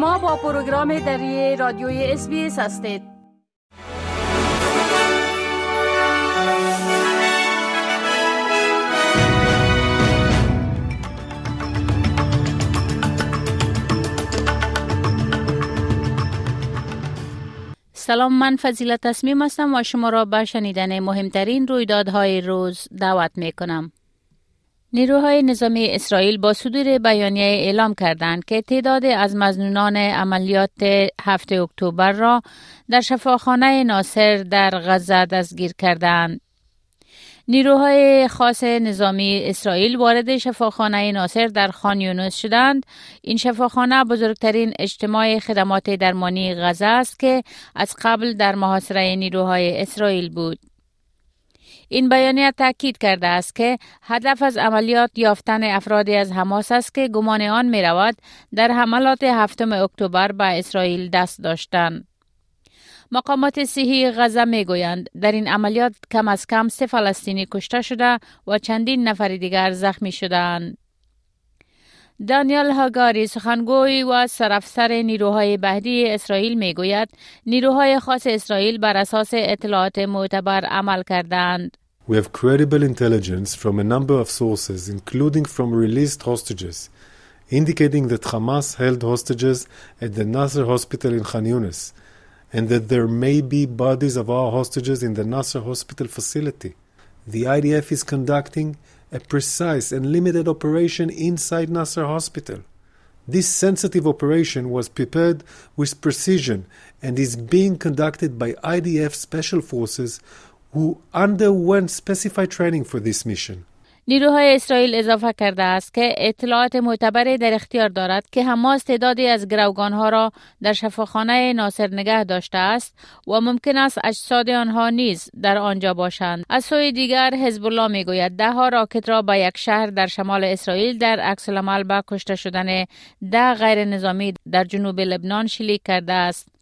شما با پروگرام دری رادیوی اس هستید سلام من فضیلت تصمیم هستم و شما را به شنیدن مهمترین رویدادهای روز دعوت می کنم. نیروهای نظامی اسرائیل با صدور بیانیه اعلام کردند که تعداد از مزنونان عملیات 7 اکتبر را در شفاخانه ناصر در غزه دستگیر کردند. نیروهای خاص نظامی اسرائیل وارد شفاخانه ناصر در خان یونس شدند. این شفاخانه بزرگترین اجتماع خدمات درمانی غزه است که از قبل در محاصره نیروهای اسرائیل بود. این بیانیه تاکید کرده است که هدف از عملیات یافتن افرادی از حماس است که گمان آن می رود در حملات هفتم اکتبر به اسرائیل دست داشتند. مقامات صحی غزه می گویند در این عملیات کم از کم سه فلسطینی کشته شده و چندین نفر دیگر زخمی شدند. دانیل هاگاری سخنگوی و سرافسر نیروهای بهدی اسرائیل می گوید نیروهای خاص اسرائیل بر اساس اطلاعات معتبر عمل کردند. We have credible intelligence from a number of sources, including from released hostages, indicating that Hamas held hostages at the Nasser hospital in Khan Yunis, and that there may be bodies of our hostages in the Nasser hospital facility. The IDF is conducting a precise and limited operation inside Nasser hospital. This sensitive operation was prepared with precision and is being conducted by IDF special forces who underwent specified training for this mission. نیروهای اسرائیل اضافه کرده است که اطلاعات معتبری در اختیار دارد که حماس تعدادی از گروگانها را در شفاخانه ناصر نگه داشته است و ممکن است اجساد آنها نیز در آنجا باشند از سوی دیگر حزب الله می‌گوید ده ها راکت را به یک شهر در شمال اسرائیل در عکس العمل به کشته شدن ده غیر نظامی در جنوب لبنان شلیک کرده است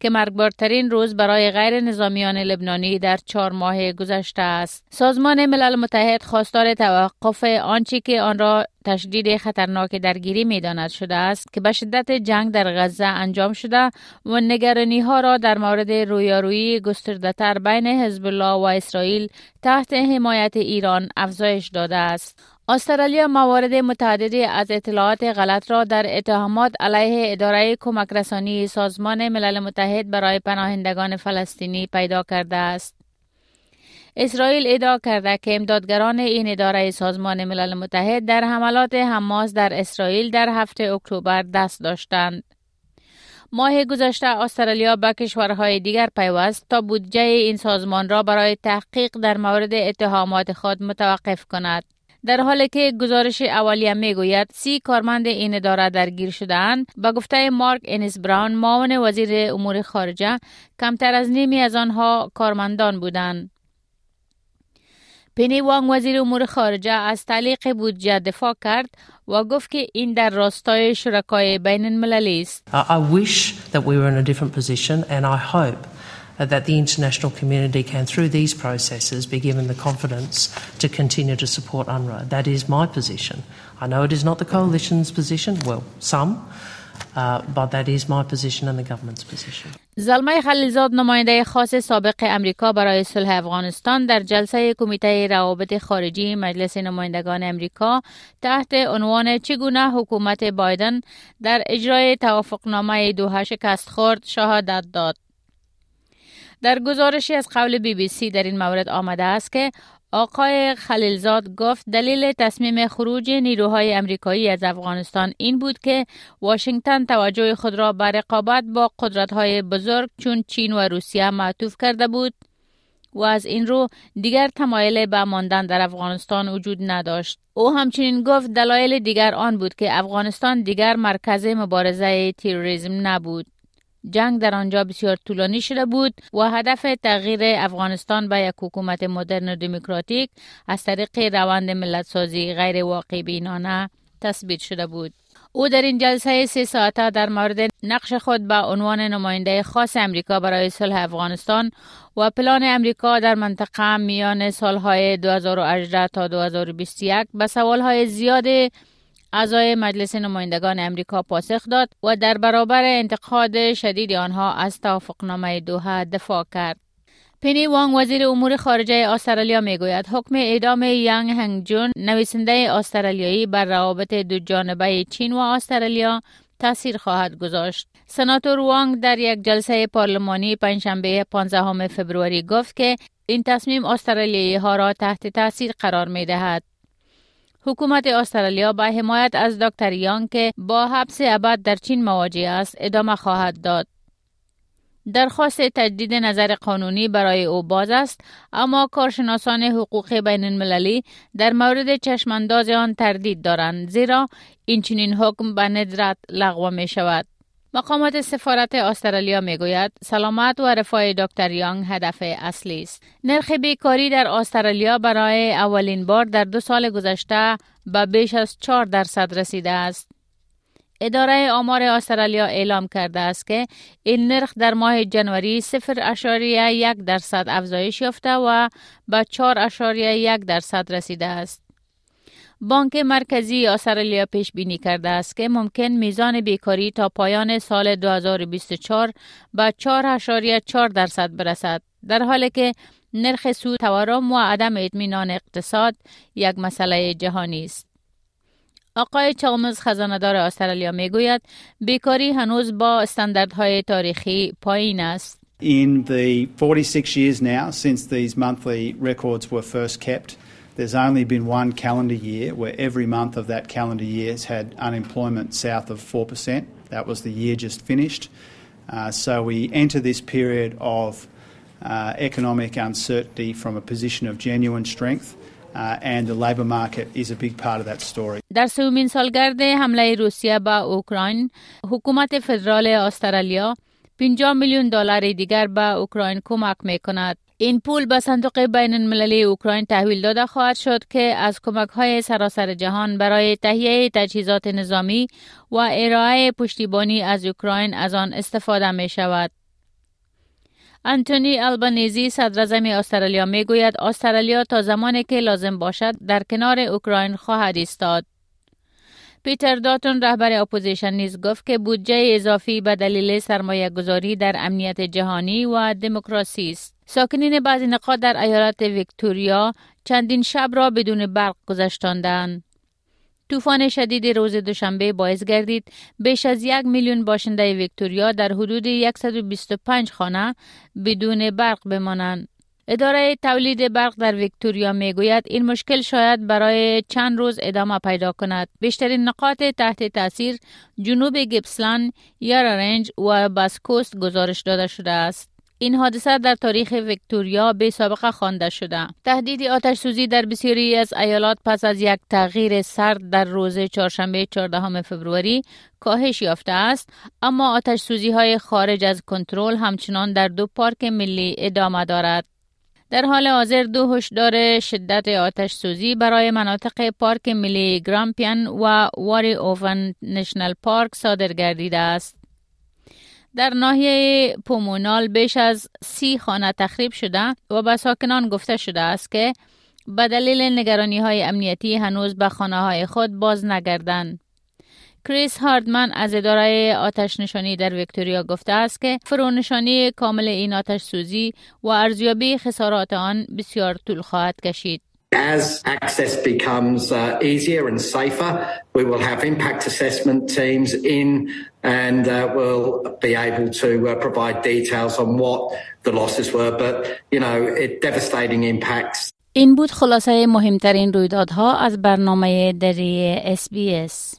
که مرگبارترین روز برای غیر نظامیان لبنانی در چهار ماه گذشته است. سازمان ملل متحد خواستار توقف آنچه که آن را تشدید خطرناک درگیری می‌داند شده است که به شدت جنگ در غزه انجام شده و نگرانی ها را در مورد رویارویی گسترده تر بین حزب الله و اسرائیل تحت حمایت ایران افزایش داده است. استرالیا موارد متعددی از اطلاعات غلط را در اتهامات علیه اداره کمک رسانی سازمان ملل متحد برای پناهندگان فلسطینی پیدا کرده است. اسرائیل ادعا کرده که امدادگران این اداره سازمان ملل متحد در حملات حماس در اسرائیل در هفته اکتبر دست داشتند. ماه گذشته استرالیا به کشورهای دیگر پیوست تا بودجه این سازمان را برای تحقیق در مورد اتهامات خود متوقف کند. در حالی که گزارش اولیه می‌گوید سی کارمند این اداره درگیر شدهاند به گفته مارک انیس براون معاون وزیر امور خارجه کمتر از نیمی از آنها کارمندان بودند پینی وانگ وزیر امور خارجه از تعلیق بودجه دفاع کرد و گفت که این در راستای شرکای بین المللی است. I wish that we were in a different position and I hope that the international community can, through these processes, be given the confidence to continue to support UNRWA. That is my position. I know it is not the coalition's position, well, some. Uh, but that is my position and the government's position. زلمه خلیلزاد نماینده خاص سابق امریکا برای صلح افغانستان در جلسه کمیته روابط خارجی مجلس نمایندگان امریکا تحت عنوان چگونه حکومت بایدن در اجرای توافقنامه دوحه شکست خورد شهادت داد. در گزارشی از قول بی بی سی در این مورد آمده است که آقای خلیلزاد گفت دلیل تصمیم خروج نیروهای امریکایی از افغانستان این بود که واشنگتن توجه خود را به رقابت با قدرت‌های بزرگ چون چین و روسیه معطوف کرده بود و از این رو دیگر تمایل به ماندن در افغانستان وجود نداشت. او همچنین گفت دلایل دیگر آن بود که افغانستان دیگر مرکز مبارزه تروریسم نبود. جنگ در آنجا بسیار طولانی شده بود و هدف تغییر افغانستان به یک حکومت مدرن و دموکراتیک از طریق روند ملت سازی غیر واقع بینانه تثبیت شده بود. او در این جلسه سه ساعته در مورد نقش خود به عنوان نماینده خاص امریکا برای صلح افغانستان و پلان امریکا در منطقه میان سالهای 2018 تا 2021 به سوالهای زیاد اعضای مجلس نمایندگان امریکا پاسخ داد و در برابر انتقاد شدید آنها از توافقنامه دوحه دفاع کرد. پینی وانگ وزیر امور خارجه استرالیا می‌گوید حکم اعدام یانگ هنگ جون نویسنده استرالیایی بر روابط دو جانبه چین و استرالیا تاثیر خواهد گذاشت. سناتور وانگ در یک جلسه پارلمانی پنجشنبه 15 فبروری گفت که این تصمیم استرالیایی ها را تحت تاثیر قرار می دهد. حکومت استرالیا با حمایت از دکتر یانگ که با حبس ابد در چین مواجه است ادامه خواهد داد. درخواست تجدید نظر قانونی برای او باز است اما کارشناسان حقوق بین المللی در مورد چشمانداز آن تردید دارند زیرا این چنین حکم به ندرت لغو می شود. مقامات سفارت استرالیا می گوید سلامت و رفاه دکتر یانگ هدف اصلی است. نرخ بیکاری در استرالیا برای اولین بار در دو سال گذشته به بیش از 4 درصد رسیده است. اداره آمار استرالیا اعلام کرده است که این نرخ در ماه جنوری 0.1 درصد افزایش یافته و به 4.1 درصد رسیده است. بانک مرکزی استرالیا پیش بینی کرده است که ممکن میزان بیکاری تا پایان سال 2024 به 4.4 درصد برسد در حالی که نرخ سود تورم و عدم اطمینان اقتصاد یک مسئله جهانی است. آقای چالمز خزاندار استرالیا می‌گوید بیکاری هنوز با استانداردهای تاریخی پایین است. In the 46 years now since these monthly records were first kept, there's only been one calendar year where every month of that calendar year has had unemployment south of 4%. That was the year just finished. Uh, so we enter this period of uh, economic uncertainty from a position of genuine strength. Uh, and the labor market is a big part of that story. در سومین سالگرد حمله روسیه به اوکراین حکومت فدرال استرالیا 50 میلیون دلار دیگر به اوکراین کمک می کند. این پول به صندوق بین المللی اوکراین تحویل داده خواهد شد که از کمک های سراسر جهان برای تهیه تجهیزات نظامی و ارائه پشتیبانی از اوکراین از آن استفاده می شود. انتونی البانیزی صدر استرالیا می گوید استرالیا تا زمانی که لازم باشد در کنار اوکراین خواهد ایستاد. پیتر داتون رهبر اپوزیشن نیز گفت که بودجه اضافی به دلیل سرمایه گذاری در امنیت جهانی و دموکراسی است. ساکنین بعضی نقاط در ایالت ویکتوریا چندین شب را بدون برق گذشتاندند. طوفان شدید روز دوشنبه باعث گردید بیش از یک میلیون باشنده ویکتوریا در حدود 125 خانه بدون برق بمانند. اداره تولید برق در ویکتوریا می‌گوید این مشکل شاید برای چند روز ادامه پیدا کند. بیشترین نقاط تحت تاثیر جنوب گیپسلند، یارا رنج و باسکوست گزارش داده شده است. این حادثه در تاریخ ویکتوریا به سابقه خوانده شده. تهدید آتش سوزی در بسیاری از ایالات پس از یک تغییر سرد در روز چهارشنبه 14 فوریه کاهش یافته است اما آتش سوزی های خارج از کنترل همچنان در دو پارک ملی ادامه دارد. در حال حاضر دو هشدار شدت آتش سوزی برای مناطق پارک ملی گرامپیان و واری اوون نشنل پارک صادر گردیده است. در ناحیه پومونال بیش از سی خانه تخریب شده و به ساکنان گفته شده است که به دلیل نگرانی های امنیتی هنوز به خانه های خود باز نگردند. کریس هاردمن از اداره آتش نشانی در ویکتوریا گفته است که فرونشانی کامل این آتش سوزی و ارزیابی خسارات آن بسیار طول خواهد کشید. As access becomes uh, easier and safer, we will have impact assessment teams in and uh, we'll be able to uh, provide details on what the losses were. But, you know, it devastating impacts. این بود خلاصه مهمترین رویدادها از برنامه دری SBS.